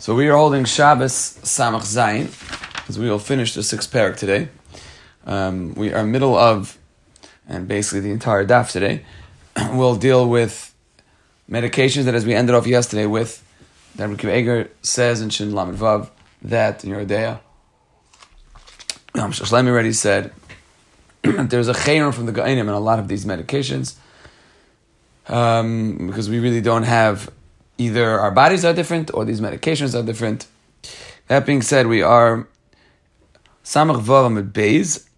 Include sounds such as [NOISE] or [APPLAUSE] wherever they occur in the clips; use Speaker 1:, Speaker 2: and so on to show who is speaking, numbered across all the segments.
Speaker 1: So we are holding Shabbos Samach Zayin, as we will finish the sixth parak today. Um, we are middle of, and basically the entire daf today, [CLEARS THROAT] we'll deal with medications that, as we ended off yesterday with, that Rabbi Eger says in Shin Lamed Vav that in Yoreh De'ah. Um, Shlomi already said [CLEARS THROAT] there's a chayrim from the Ga'inim in a lot of these medications um, because we really don't have either our bodies are different or these medications are different. That being said, we are Samach Vavam Beis,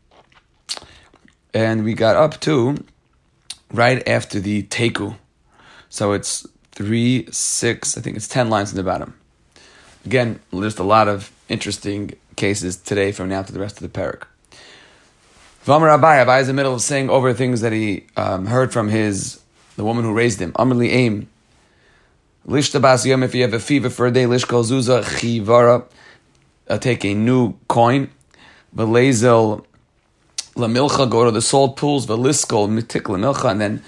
Speaker 1: and we got up to right after the Teku. So it's three, six, I think it's ten lines in the bottom. Again, there's a lot of interesting cases today from now to the rest of the parak. Vamar Abai, Abai is in the middle of saying over things that he um, heard from his the woman who raised him. Amrli Aim, Lishta bas yom, if you have a fever for a day, lishkol zuza chivara, take a new coin. Velezel lamilcha, go to the salt pools. Veliskol mitik lamilcha, and then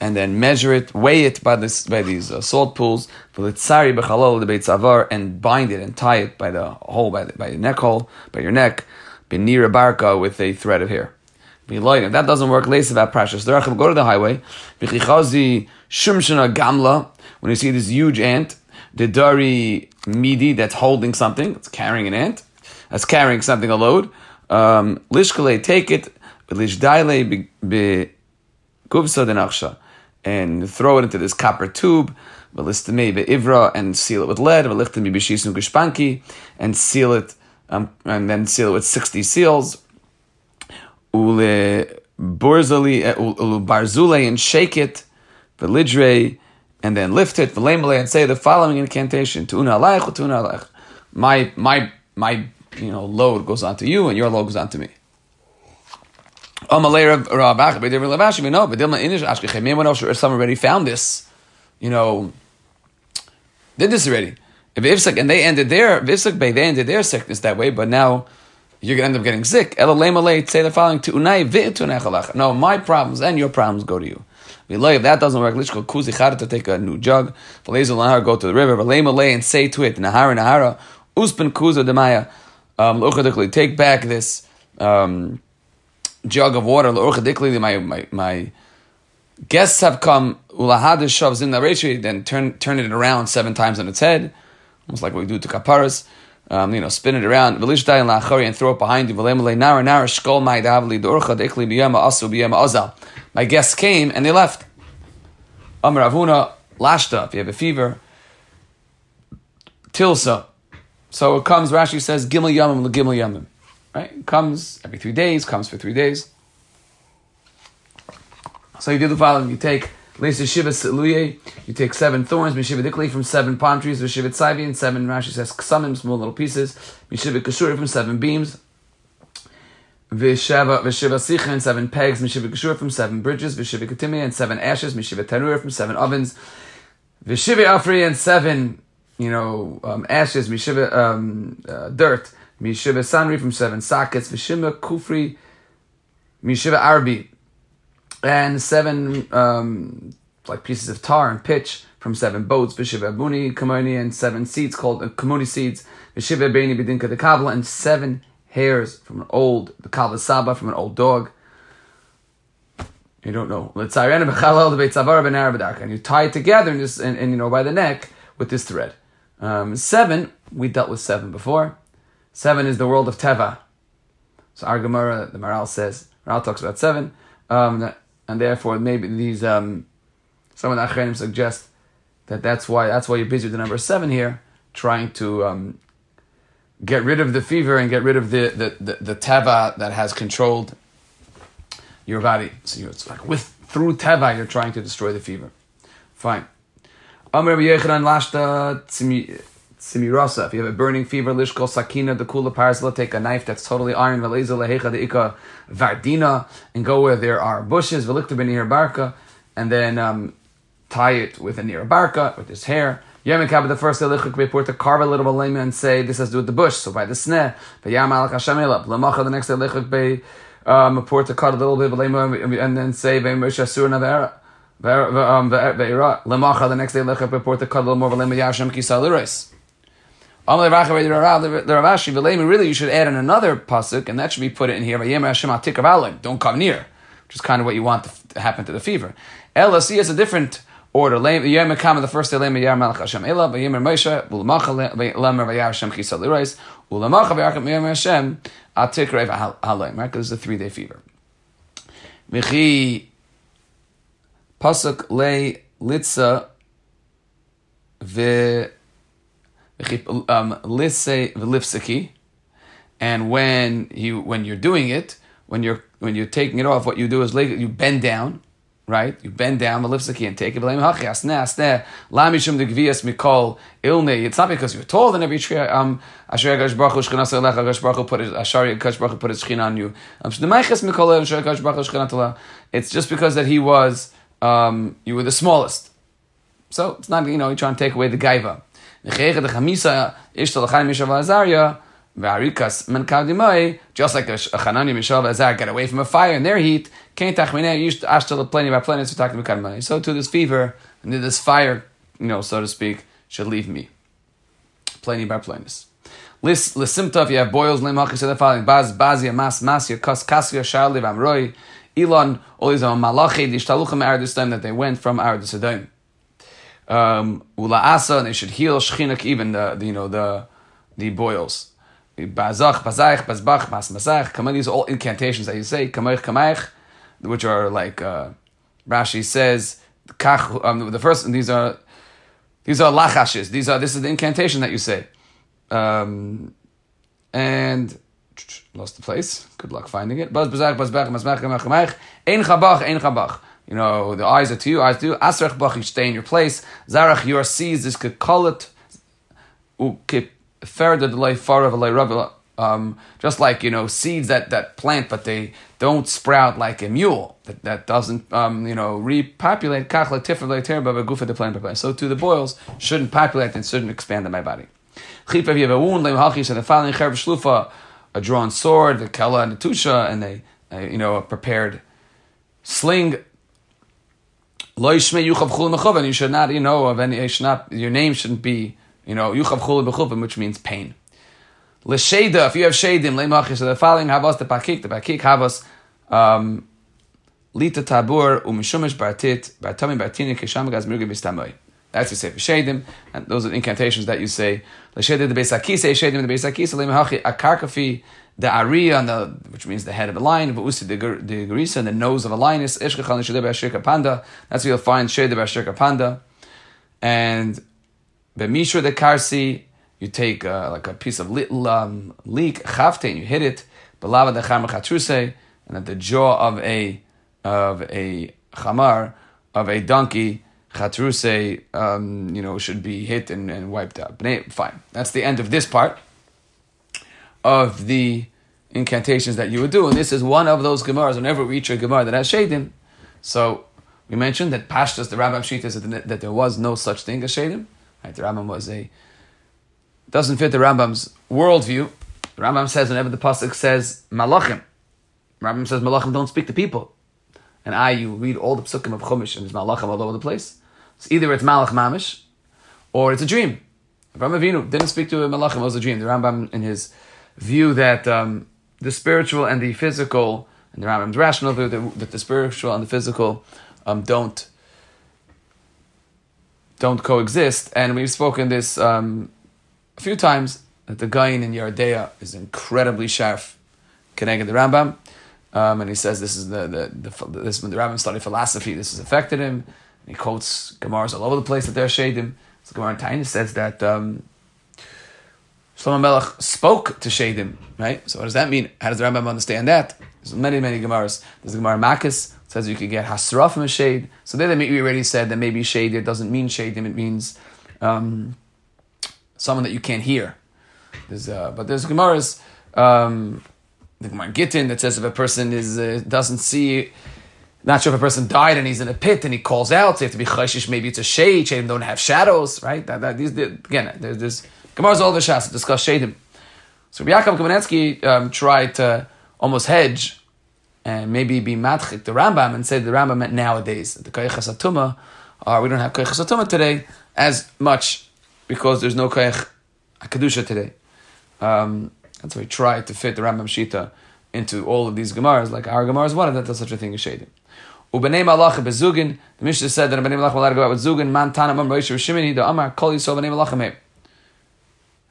Speaker 1: and then measure it, weigh it by this by these uh, salt pools. Velitzari bechalal the beit savar, and bind it and tie it by the hole by the, by the neck hole by your neck. Benira barka with a thread of hair. If that doesn't work, about precious. Go to the highway. Shumshana gamla when you see this huge ant, the dari midi that's holding something, it's carrying an ant, that's carrying something a load. Um, lishkale, take it, lishdaile be guvsa denachsha, and throw it into this copper tube. Velistame ivra and seal it with lead. Velichtami b'shisnu gishpanki and seal it, um, and then seal it with sixty seals. Ule burzali, uh, ule barzule and shake it. Velidre and then lift it, and say the following incantation: Tuna aleich, tuna aleich. My my my you know load goes onto you, and your load goes onto me. Some already found this, you know, did this already. If and they ended their they ended their sickness that way, but now you're gonna end up getting sick. Say the following: No, my problems and your problems go to you. If that doesn't work, lishkol kuzi to take a new jug. V'leizu lahar, go to the river. V'leima lay and say to it, nahara nahara, uspen kuza demaya. Um, take back this um, jug of water. My, my, my guests have come. Ulahad shovs in the ratio, then turn turn it around seven times on its head, almost like we do to kaparas. Um, you know, spin it around, and throw it behind you. My guests came and they left. Amar Avuna, if you have a fever, Tilsa. So it comes, Rashi says, Gimel Yamim, Gimel Yamim. Right? It comes every three days, comes for three days. So you do the following. You take you take seven thorns, Mishiva Dikli from seven palm trees, Mishiva Tzaivi, and seven, Rashi says, Ksamim, small little pieces, Mishiva Kashuri from seven beams, Visheva Sicha and seven pegs, Mishiva Geshur from seven bridges, Vishiva Katimi and seven ashes, Mishiva Tanur from seven ovens, Vishiva Afri and seven, you know, um, ashes, Mishiva um, uh, dirt, Mishiva Sanri from seven sockets, Vishiva Kufri, Mishiva Arbi, and seven um, like pieces of tar and pitch from seven boats, Vishiva Abuni, Kamoni, and seven seeds called uh, Kamoni seeds, Vishiva Beni Bidinka the Kavla, and seven hairs from an old the kalvasaba from an old dog. You don't know. And you tie it together and, just, and, and you know by the neck with this thread. Um, seven, we dealt with seven before. Seven is the world of Teva. So our Gemara, the Maharal says, Maharal talks about seven, um, and therefore maybe these um, some of the Achrenim suggest that that's why that's why you're busy with the number seven here, trying to um, get rid of the fever and get rid of the, the, the, the teva that has controlled your body. So it's like with through teva you're trying to destroy the fever. Fine. Tsimirasa. If you have a burning fever, Lishkol Sakina, the Kula Parsla, take a knife that's totally iron, Valeza Lehecha the Ika Vardina, and go where there are bushes, Velikta Benir Barka, and then um, tie it with a near barka, with his hair. Yom the first day Lichuk report to carve a little balema and say this has to do with the bush. So by the sneh, but Yam Alach Lamacha the next day Lichuk be um report to cut a little bit balema and then say Ve'Moshe Asur Navera. Um, Ve'ira. The next day Lichuk report to cut a little more balema Yashem Kisal Really, you should add in another pasuk, and that should be put in here. Don't come near, which is kind of what you want to happen to the fever. LSC is a different order. The first day. Right, because it's a three day fever. Michi pasuk le litza ve um, and when you when you're doing it, when you're when you're taking it off, what you do is you bend down, right? You bend down the lifsiki and take it. It's not because you're taller than every tree. Um, Asher Gash Baruch Hu Shechina Selecha Gash Baruch Hu put it. Asher Gash Baruch Hu put his Shechina on you. Um, it's just because that he was um, you were the smallest. So it's not you know you're trying to take away the gaiva. Just like a Chananya Mishav Azar get away from a fire in their heat, can't tachmine used ashtal plenty by plenty to to So to this fever and this fire, you know, so to speak, should leave me. Plenty by plainness. Lis lisimta if you have boils lemach said the following baz bazia mas masya kas kasya sharli vamroi Elon all these malachi dishtaluchim aradistim that they went from aradisadim. Um, asa and they should heal shchinak even the, the you know the the boils. Bazach, bazach, bazbach, mas mazach. Come on, these are all incantations that you say. Kameich, kameich, which are like uh, Rashi says. Kach, um, the first these are these are lachashes. These are this is the incantation that you say. Um, and lost the place. Good luck finding it. Baz bazach, bazbach, masmach, kameich, ein chabach, ein chabach. You know, the eyes are to you, eyes to you. Asrach bach, you stay in your place. Zarach, your seeds, this could call it. Ukip further delay far um, just like you know seeds that, that plant but they don't sprout like a mule that, that doesn't um, you know repopulate so to the boils shouldn't populate and shouldn't expand in my body if you have a wound a drawn sword the kala and the tusha and they a you know a prepared sling and you should not you know of any Should not. your name shouldn't be you know, yuchav chula b'chupim, which means pain. L'sheda, if you have shadim, le'machir, so the following havas the pakik, the pakik havas, um, lita tabur, umishumish bartit, bartami bartini, kisham gaz mirgi bistamoy. That's you say for shadim, and those are incantations that you say. L'sheda the beisakisa, shadim the beisakisa, le'mahachi, akarkafi, the ari on the, which means the head of a lion, but usi the the garisa, and the nose of a lioness, ishkachal l'sheda b'ashirka panda, that's where you'll find b'ashirka panda, and B'mishra de karsi, you take uh, like a piece of little um, leek, chavte, and you hit it. Belava de chamar chatruse, and at the jaw of a of a chamar of a donkey, chatruse, um, you know, should be hit and, and wiped out. Fine. That's the end of this part of the incantations that you would do, and this is one of those gemaras. Whenever we reach a gemara that has shadim, so we mentioned that Pashtas, the Rambam Shita, that there was no such thing as shadim. Right? The Rambam was a doesn't fit the Rambam's worldview. The Rambam says whenever the pasuk says malachim, Rambam says malachim don't speak to people, and I you read all the psukim of Chumash and there's malachim all over the place. So either it's malach mamish, or it's a dream. Rambam Avinu didn't speak to a malachim; it was a dream. The Rambam, in his view that um, the spiritual and the physical, and the Rambam's rational view that, that the spiritual and the physical um, don't don't coexist. And we've spoken this um, a few times that the guy in Yoreh De'ah is incredibly sharp, connected the Rambam. Um, and he says this is the, the, the this when the Rambam studied philosophy, this has affected him. And he quotes Gemaras all over the place that they're shadim. So Gemara Taina says that um, Shlomo Melech spoke to shadim, right? So what does that mean? How does the Rambam understand that? There's many, many Gemaras. There's the Gemara Makis, says you could get hasra from a shade. So there, they we already said that maybe shade it doesn't mean shade, it means um, someone that you can't hear. There's, uh, but there's Gemara's, um, the Gemara Gittin that says if a person is uh, doesn't see, not sure if a person died and he's in a pit and he calls out, so you have to be chayshish, maybe it's a shade, shadim don't have shadows, right? That, that, these, again, there's, there's Gemara's all the shas discuss shadim. So Yaakov Kamenetsky um, tried to almost hedge and maybe be matchik the Rambam and say the Rambam meant nowadays. The Koyach Atuma, or we don't have Koyach Atuma today as much because there's no Koyach Kedusha today. Um, that's why we tried to fit the Rambam Shita into all of these Gemaras, like our Gemara is one of them, does such a thing as Shadim. Ubenei Malach bezugin. The Mishnah said that Ubenei Malach allowed to go out with zugin. Man tana mam Rosh Shimini the Amar Kol Yisrael Benei Malach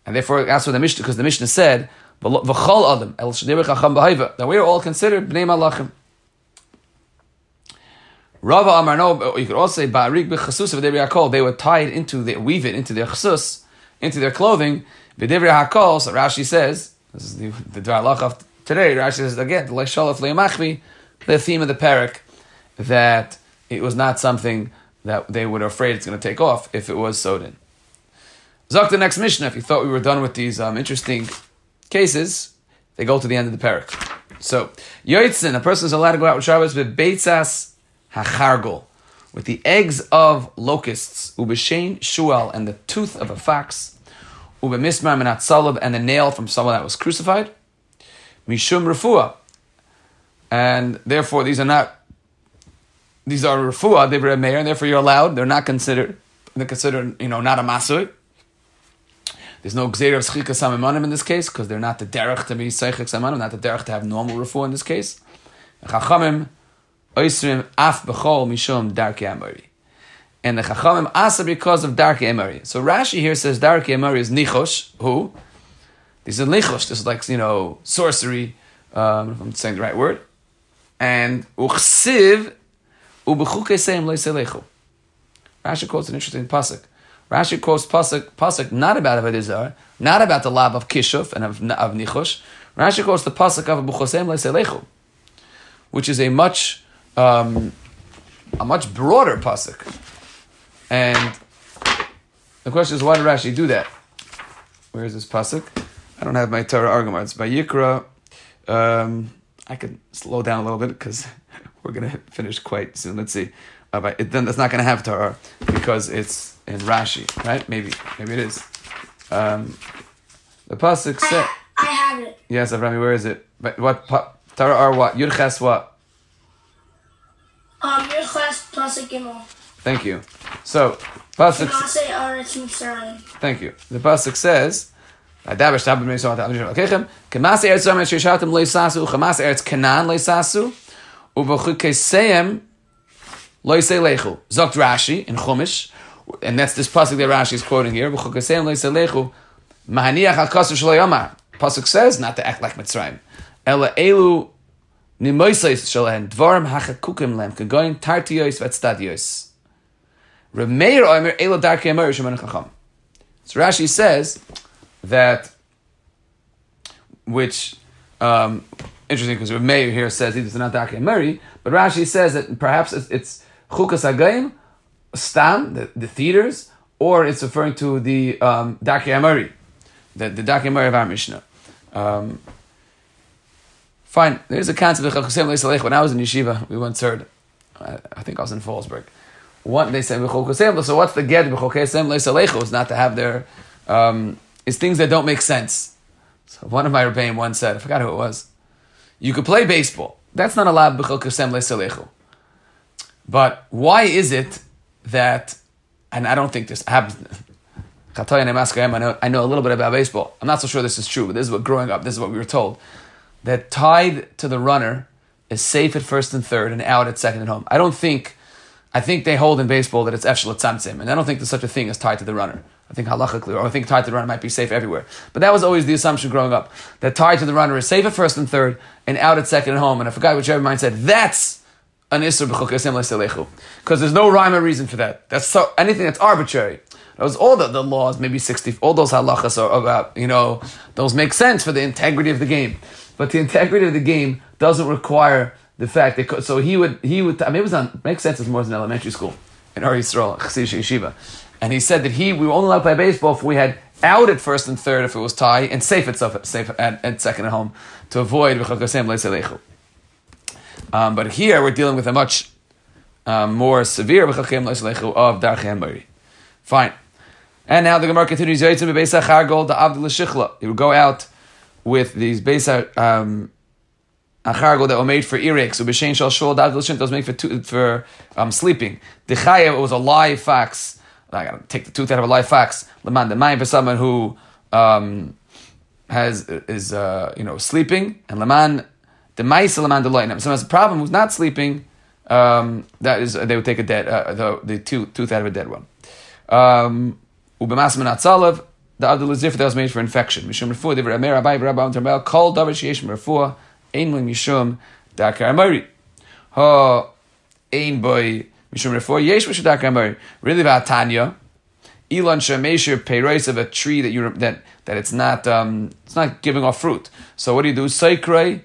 Speaker 1: And therefore, that's what the Mishnah, because the Mishnah said, "V'chol adam el shneir chacham b'hayva." That we are all considered bnei malachim. Rava Amar no, you could also say ba'arik b'chasus v'debri hakol. They were tied into the weave it into their chasus, into their clothing. V'debri hakol. So Rashi says, this is the the Dvar of today. Rashi says again, the leishalaf le'amachvi, the theme of the parak that it was not something that they were afraid it's going to take off if it was sewed in. Zok the next Mishnah, if you thought we were done with these um, interesting cases, they go to the end of the parak. So, Yoitzin, a person is allowed to go out with Shabbos with Beitzas Hachargol, with the eggs of locusts, Ubeshain Shuel, and the tooth of a fox, Ubemismar Menat Salab, and the nail from someone that was crucified, Mishum Rafua. And therefore, these are not these are refuah, they were mayor, and therefore you're allowed. They're not considered. They're considered, you know, not a masur. There's no gzeir of schika samimanim in this case because they're not the derech to be seichik samimanim, not the derech to have normal refuah in this case. Chachamim oisrim af bechol mishum darki amari. And the chachamim asa because of darki amari. So Rashi here says darki amari is nichosh. Who? This is nichosh. This is like you know sorcery. Um, if I'm saying the right word. And uchsiv Rashi quotes an interesting pasuk. Rashi quotes pasuk, pasuk not about Avodah not about the lab of Kishuf and of, of Nichosh. Rashi quotes the pasuk of Buchosem Leiselechu, which is a much um, a much broader pasuk. And the question is, why did Rashi do that? Where is this pasuk? I don't have my Torah arguments. By Yikra, um, I could slow down a little bit because [LAUGHS] we're going to finish quite soon. Let's see. Uh, but it, then that's not going to have Torah because it's in Rashi, right? Maybe, maybe it is. Um, the pasuk said.
Speaker 2: I have it.
Speaker 1: Yes, Avrami, where is it? But what Torah are what? Yurches what?
Speaker 2: Um, Yurches pasuk gimel.
Speaker 1: Thank you. So pasuk. Thank you. The pasuk says. Adaber shtabim meisot al Kemas eretz zomer shishatim leisasu. Kemas eretz Canaan leisasu. Uvachukeseyem loisei lechu. Zokt Rashi in Chumash, and that's this pasuk that Rashi is quoting here. Pasuk says not to act like Mitzrayim. Ela elu nimoisais shalen dvarim hachakukim lem kagoyin tartiyos v'tztadiyos. Remeir oimer elu darkei emer shemen chacham. So Rashi says that which um, interesting because Meir here says it's not Darkei Murray, but Rashi says that perhaps it's, it's Chukas Agayim, Stam, the, the theaters, or it's referring to the um, Darkei Murray, the, the Darkei Murray of our Mishnah. Um, fine, there's a concept of Chachasem Leisalech. When I was in yeshiva, we once heard, I, I think I was in Fallsburg. One, they said, so what's the get B'chokesem Leisalech? Is not to have their, um, it's things that don't make sense. So one of my rebbeim once said, I forgot who it was. You could play baseball. That's not allowed But why is it that, and I don't think this happens, I know, a little bit about baseball. I'm not so sure this is true, but this is what growing up, this is what we were told. That tied to the runner is safe at first and third and out at second and home. I don't think, I think they hold in baseball that it's efshel tzamtzim, and I don't think there's such a thing as tied to the runner. I think halachically, or I think tied to the runner might be safe everywhere. But that was always the assumption growing up that tied to the runner is safe at first and third, and out at second and home. And I forgot whichever mind said that's an isur b'chukasem because there's no rhyme or reason for that. That's so anything that's arbitrary. Those all the, the laws, maybe sixty, all those halachas are about you know those make sense for the integrity of the game, but the integrity of the game doesn't require the fact that so he would he would I mean it was on makes sense as more as an elementary school in Ar Yisrael Chassidish Yeshiva and he said that he we were only allowed to play baseball if we had out at first and third if it was tie, and safe at safe at, at second at home to avoid um, But here we're dealing with a much um, more severe of Darchem Fine. And now the Gemara continues. He would go out with these Beisa um, achargo that were made for earaches. So b'shein shal shul dagdil those made for for um, sleeping. The chayev was a live fox I gotta take the tooth out of a live fox. Leman the mind for someone who um, has is uh, you know sleeping, and Laman the mice Laman the Someone has a problem who's not sleeping. Um, that is, they would take a dead uh, the the tooth, tooth out of a dead one. Um, the other lizif that was made for infection. Mishum refuah divrei Amir Abai Rabbi Termel Kol Davar Sheyesh Refuah Ein Lo Mishum Dakar Amari Ha Ein Boy Mishum Refuah Yesh Mishum Dakar Amari Really Tanya Elon Shemesher Peiros of a tree that you that that it's not um, it's not giving off fruit. So what do you do? Seikrei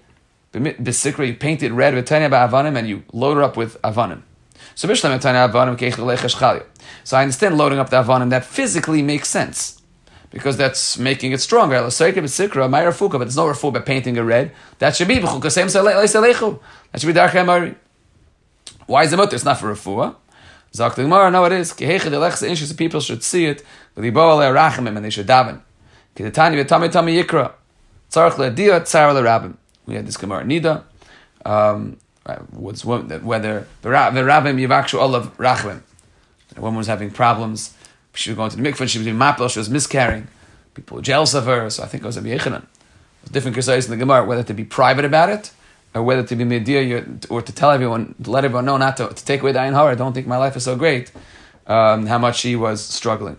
Speaker 1: Besikra, you paint it red with Tanya Avanim and you load it up with Avanim. So Bishlam Tanya Avanim So I understand loading up the Avanim that physically makes sense because that's making it stronger. But there's no refu by painting it red. That should be that should be dark. Why is it mutter? It's not for refuah. Zak the Gemara, no, it is. Inches people should see it. But and they should daven. Kedetani v'tami tami yikra. Tzarech le'dia tzar le'rabim. We had this Gemara Nida. Um, what's whether the rabbim yivakshu olav rachmim. A woman was having problems she was going to the mikvah, she was doing mapel, she was miscarrying. People were jealous of her, so I think it was a Yechanan. Different criticized in the Gemara, whether to be private about it, or whether to be media, or to tell everyone, to let everyone know not to, to take away the ayin hara. I don't think my life is so great. Um, how much she was struggling.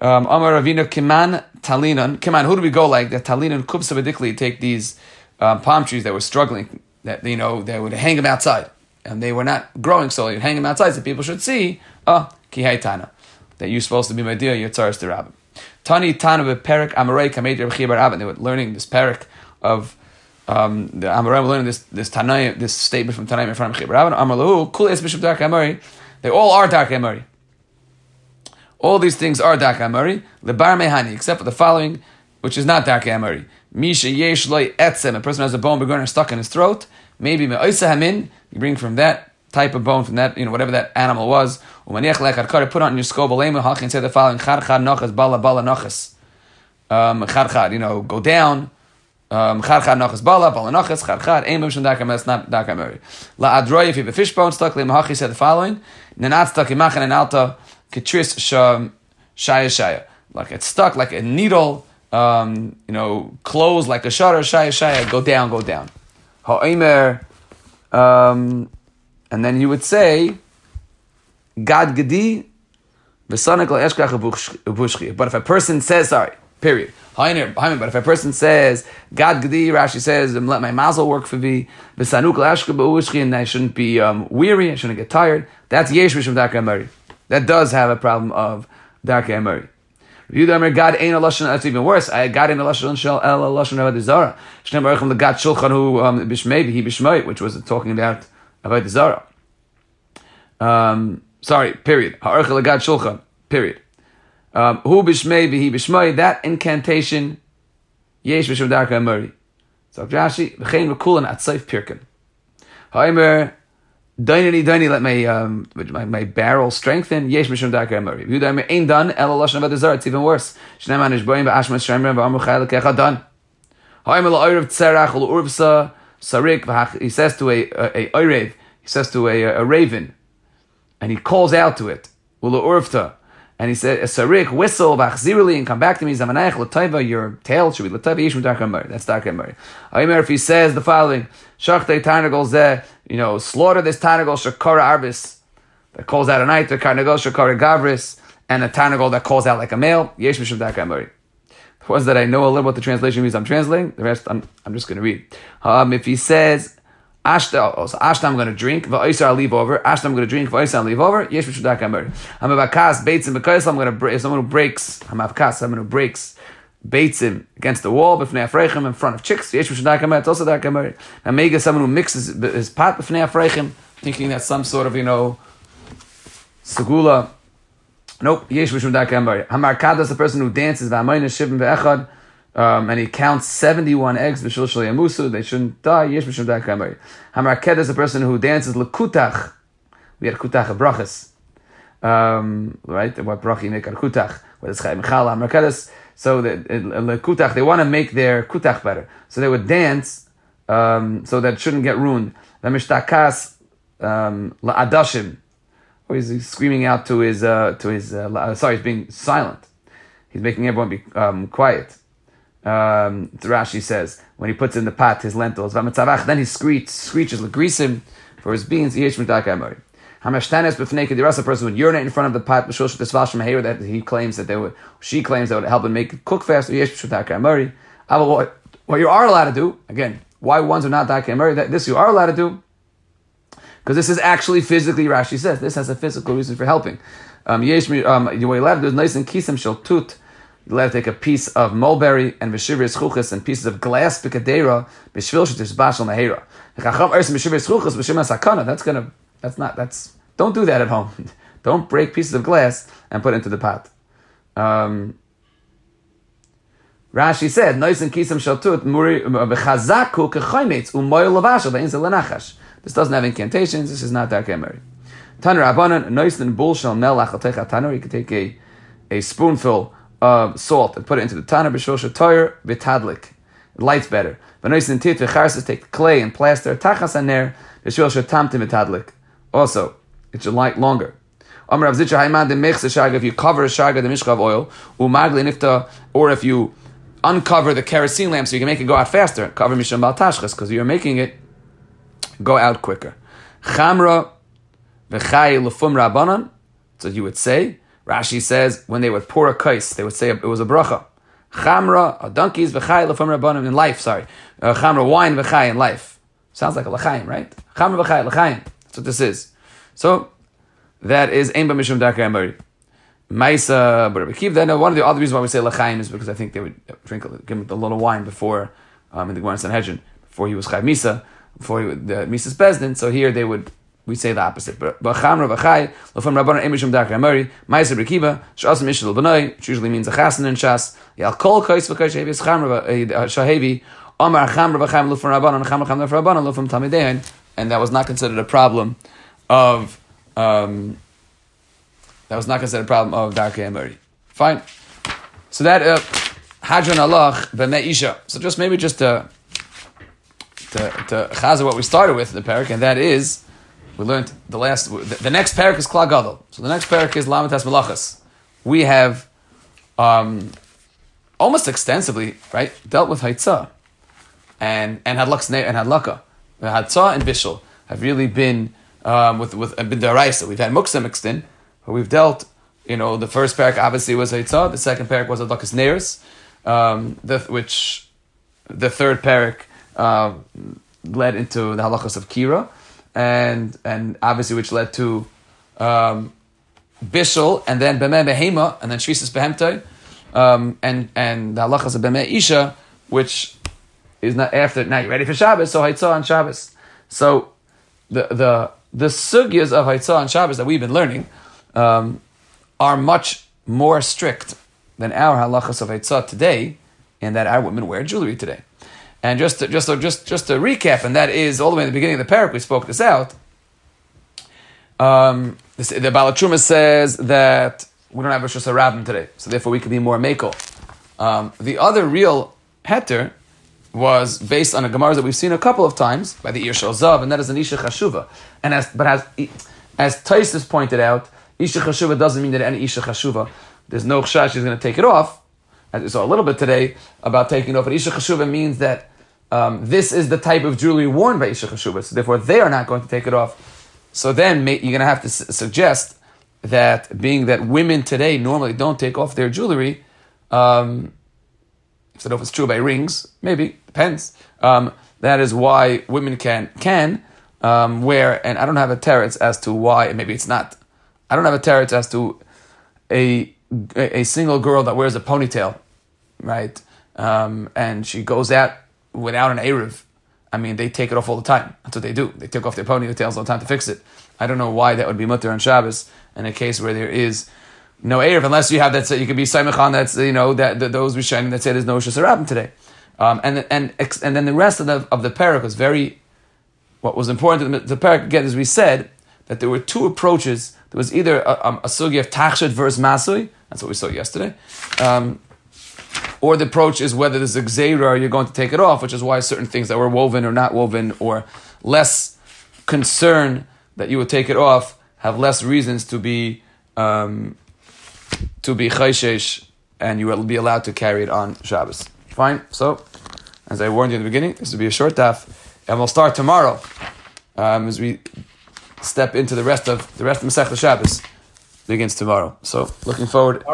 Speaker 1: Um, Amar Ravina Kiman Talinan. Kiman, who do we go like that? Talinan Kubsabadikli take these um, palm trees that were struggling, that you know they would hang them outside, and they were not growing, so you'd hang them outside so people should see. Oh, Kihaitana that you're supposed to be Mediyah Yatzaris the Rabbim. Tani Tana Perik Amarei Kamed Rabbi Rabbin. They were learning this Perik of um, the Amarei were learning this this Tanai, this statement from Tanai in front of Rabbin. Amarlahu Kul Es Bishop Dark Amari. They all are Dark Amari. All these things are Dark Amari. Lebar Mehani, except for the following, which is not Dark Amari. Misha Yesh Loi Etzem. A person has a bone beginner stuck in his throat. Maybe Me'oisa Hamin. You bring from that type of bone from that, you know, whatever that animal was. Put on your skull, and say the following: Chad chad nochas bala bala nochas. Um, chad, you know, go down. Um, chad nochas bala bala nochas chad chad. Aim b'mshon dakam that's not dakam La adroy if you have a fish bone stuck. Leim said the following: Nenat stuck imachan and alta ketris shaya shaya. Like it's stuck like a needle. Um, you know, close like a shutter. Shaya shaya. Go down, go down. Ha'omer. Um, and then you would say, Gad Gedi, but if a person says, sorry, period. But if a person says, God Gedi, Rashi says, let my mazel work for me, and I shouldn't be um, weary, I shouldn't get tired, that's Yesh Amari. That does have a problem of Darka Amari. God ain't a lashon. That's even worse. I God ain't a lashon shel el a lashon avad zara. Shnei baruchim the God shulchan who um, bishmei he bishmei, which was talking about about the zara. Um, sorry, period. Ha'archa lagad shulchan, period. Um, hu b'shmei v'hi b'shmei, that incantation, yesh b'shem darka amari. So Rashi, v'chein v'kulan atzayf pirkin. Ha'emer, Dainani, daini, let my, um, my, my barrel strengthen. Yesh mishum darka amari. Yudaim ain't done. El lashon avad It's even worse. Shneim anish boim ba'ashmas shemrem v'amu chayel done. Ha'emer la'orev tzerach l'urvsa sarik. He says to a a, a, a he says to a, a raven and he calls out to it, Ula Urfta, and he said, Sarik, whistle, vachziruli, and come back to me, Zamanayach, Lataiva, your tail should be Lataiva Yishim Dark Murray. That's Dark Murray. Aymer, if he says the following, Shachtei Tarnagol Zeh, you know, slaughter this Tarnagol Shakara Arbis, that calls out a night, the Karnagol Shakara Gavris, and a Tarnagol that calls out like a male, Yesh Mishim Dark Murray. The ones that I know a little what the translation means, I'm translating. The rest, I'm, I'm just going to read. Um, if he says, Ashta, oh, so Ashta I'm going to drink, Va'isa I'll leave over, Ashta I'm going to drink, Va'isa I'll leave over, Yesh Mishudak Amr. I'm about Kas, Beitzim, because I'm going to break, if someone who breaks, I'm about Kas, someone who breaks, Beitzim against the wall, B'fnei Afreichim, in front of chicks, Yesh Mishudak Amr, it's also Dak Amr. And Mega, someone who mixes his pot, B'fnei Afreichim, thinking that's some sort of, you know, Segula. Nope, Yesh Mishudak Amr. Hamar Kada is the person who dances, Va'amayna Shivim Ve'echad, um, and he counts 71 eggs, they shouldn't die, Yesh. Hamarked is a person who dances Lekutach. We had Kutach of Brachas. Um, right? What brachi make on Kutach? What is Chaim Chala? Hamarked so the Lekutach, they want to make their Kutach better. So they would dance, um, so that it shouldn't get ruined. The Mishtakas, um, La'adashim, or he's screaming out to his, uh, to his, uh, sorry, he's being silent he's making everyone be um, quiet. Um, Rashi says when he puts in the pot his lentils, then he screeches, screeches him for his beans. Hamashtanes b'fnei kedirasa person would urinate in front of the pot that he claims that they would, she claims that would help him make it cook faster. What you are allowed to do again? Why ones are not daka amari? This you are allowed to do because this is actually physically. Rashi says this has a physical reason for helping. Um, yesh um, you allowed to do is nice and kisam shel tut. You're to take a piece of mulberry and v'shivris chuchas and pieces of glass b'kadera b'shvil shetisbashal nahera. That's gonna. That's not. That's don't do that at home. [LAUGHS] Don't break pieces of glass and put into the pot. Um, Rashi said, "Noisin kisam shaltut muri bechazaku kechaymetz umoyel lavashal ve'inzel lenachash." This doesn't have incantations. This is not that kemery. Tanur Rabbanan, noisin bul shal melach al. You can take a, a spoonful of salt and put it into the tanur b'shul shatoyer v'tadlik. It lights better. But noisin tit take clay and plaster tachas aner b'shul shatamtim v'tadlik. Also, it should light longer. If you cover a shaga the mishka of oil, or if you uncover the kerosene lamp so you can make it go out faster, cover misham bal tashchas because you're making it go out quicker. Chamra v'chay lefum rabbanon. So you would say. Rashi says when they would pour a kais, they would say it was a bracha. Chamra, a donkeys v'chay lefum rabbanon in life. Sorry, uh, chamra wine v'chay in life. Sounds like a l'chaim, right? Chamra v'chay l'chaim. That's what this is. So that is Ein Mishum Darkei Amari. Maisa, but keep then one of the other reasons why we say Lachaim is because I think they would drink give him a little wine before um, in the Gemara Sanhedrin before he was Chayv Misa before he the Misa's Bezdin. So here they would we say the opposite. But Bacham Rav Lofam Rabbanon Emishum Darkei Amari Maisa Rekiva Shas Mishal B'nai which usually means a Chasen and Shas Yal Kol Kais Cham Shahevi Omar Cham Rav Lofam Rabbanon Cham Cham Rav Lofam Tamidein and that was not considered a problem of um, that was not considered a problem of Darkei Amari. Fine. So that uh, Hadron Allah Isha. So just maybe just to to, to chaza what we started with in the parak, and that is we learned the last the, next parak is Kla Gadol. So the next parak is Lamatas Malachas. We have um, almost extensively right dealt with Haitzah and and Hadlaks and Hadlaka. Hadtzah and Bishul have really been um, with with bin daraisa. We've had muksa mixed in, but we've dealt. You know, the first parak obviously was Haitzah, the second parak was Adakas Neris, um, the, which the third parak uh, led into the halachas of Kira, and and obviously which led to um, Bishul, and then Bemeh Behema, and then Shvisas Behemtai, um, and and the halachas of Bemeh Isha, which is not after. Now you're ready for Shabbos? So Haitzah on Shabbos. So the the the sugyas of Haitzah and Shabbos that we've been learning um, are much more strict than our halachas of Haitzah today, in that our women wear jewelry today. And just to, just to, just just to recap, and that is all the way in the beginning of the parak, we spoke this out. Um, this, the Balachuma says that we don't have a Shus Rabbim today, so therefore we can be more Mako. Um, the other real heter was based on a Gemara that we've seen a couple of times by the Irshal Zav, and that is an Isha Chashuva. And as, but as, as Taisus pointed out, Isha Chashuva doesn't mean that any Isha Chashuva, there's no Chash is going to take it off. As we saw a little bit today about taking it off. But Isha Chashuva means that um, this is the type of jewelry worn by Isha Chashuva, so therefore they are not going to take it off. So then you're going to have to suggest that being that women today normally don't take off their jewelry, um, so if it's true by rings, maybe depends. Um, that is why women can can um, wear, and I don't have a teretz as to why. Maybe it's not. I don't have a teretz as to a a single girl that wears a ponytail, right? Um, and she goes out without an eruv. I mean, they take it off all the time. That's what they do. They take off their ponytails all the time to fix it. I don't know why that would be mutter on Shabbos in a case where there is no Erev, unless you have that, you could be Saimachan, that's, you know, that, that those Rishonim that say there's no Shasarabim today. Um, and, and, and then the rest of the, of the parak was very, what was important to the, the parak, again, as we said, that there were two approaches. There was either a, a, a sugi of Tachshit versus Masui, that's what we saw yesterday, um, or the approach is whether there's a Gzeira, you're going to take it off, which is why certain things that were woven or not woven, or less concern that you would take it off, have less reasons to be um, to be chayshesh and you will be allowed to carry it on Shabbos. Fine. So, as I warned you in the beginning, this will be a short daf, and we'll start tomorrow um, as we step into the rest of the rest of Masech Shabbos begins tomorrow. So, looking forward.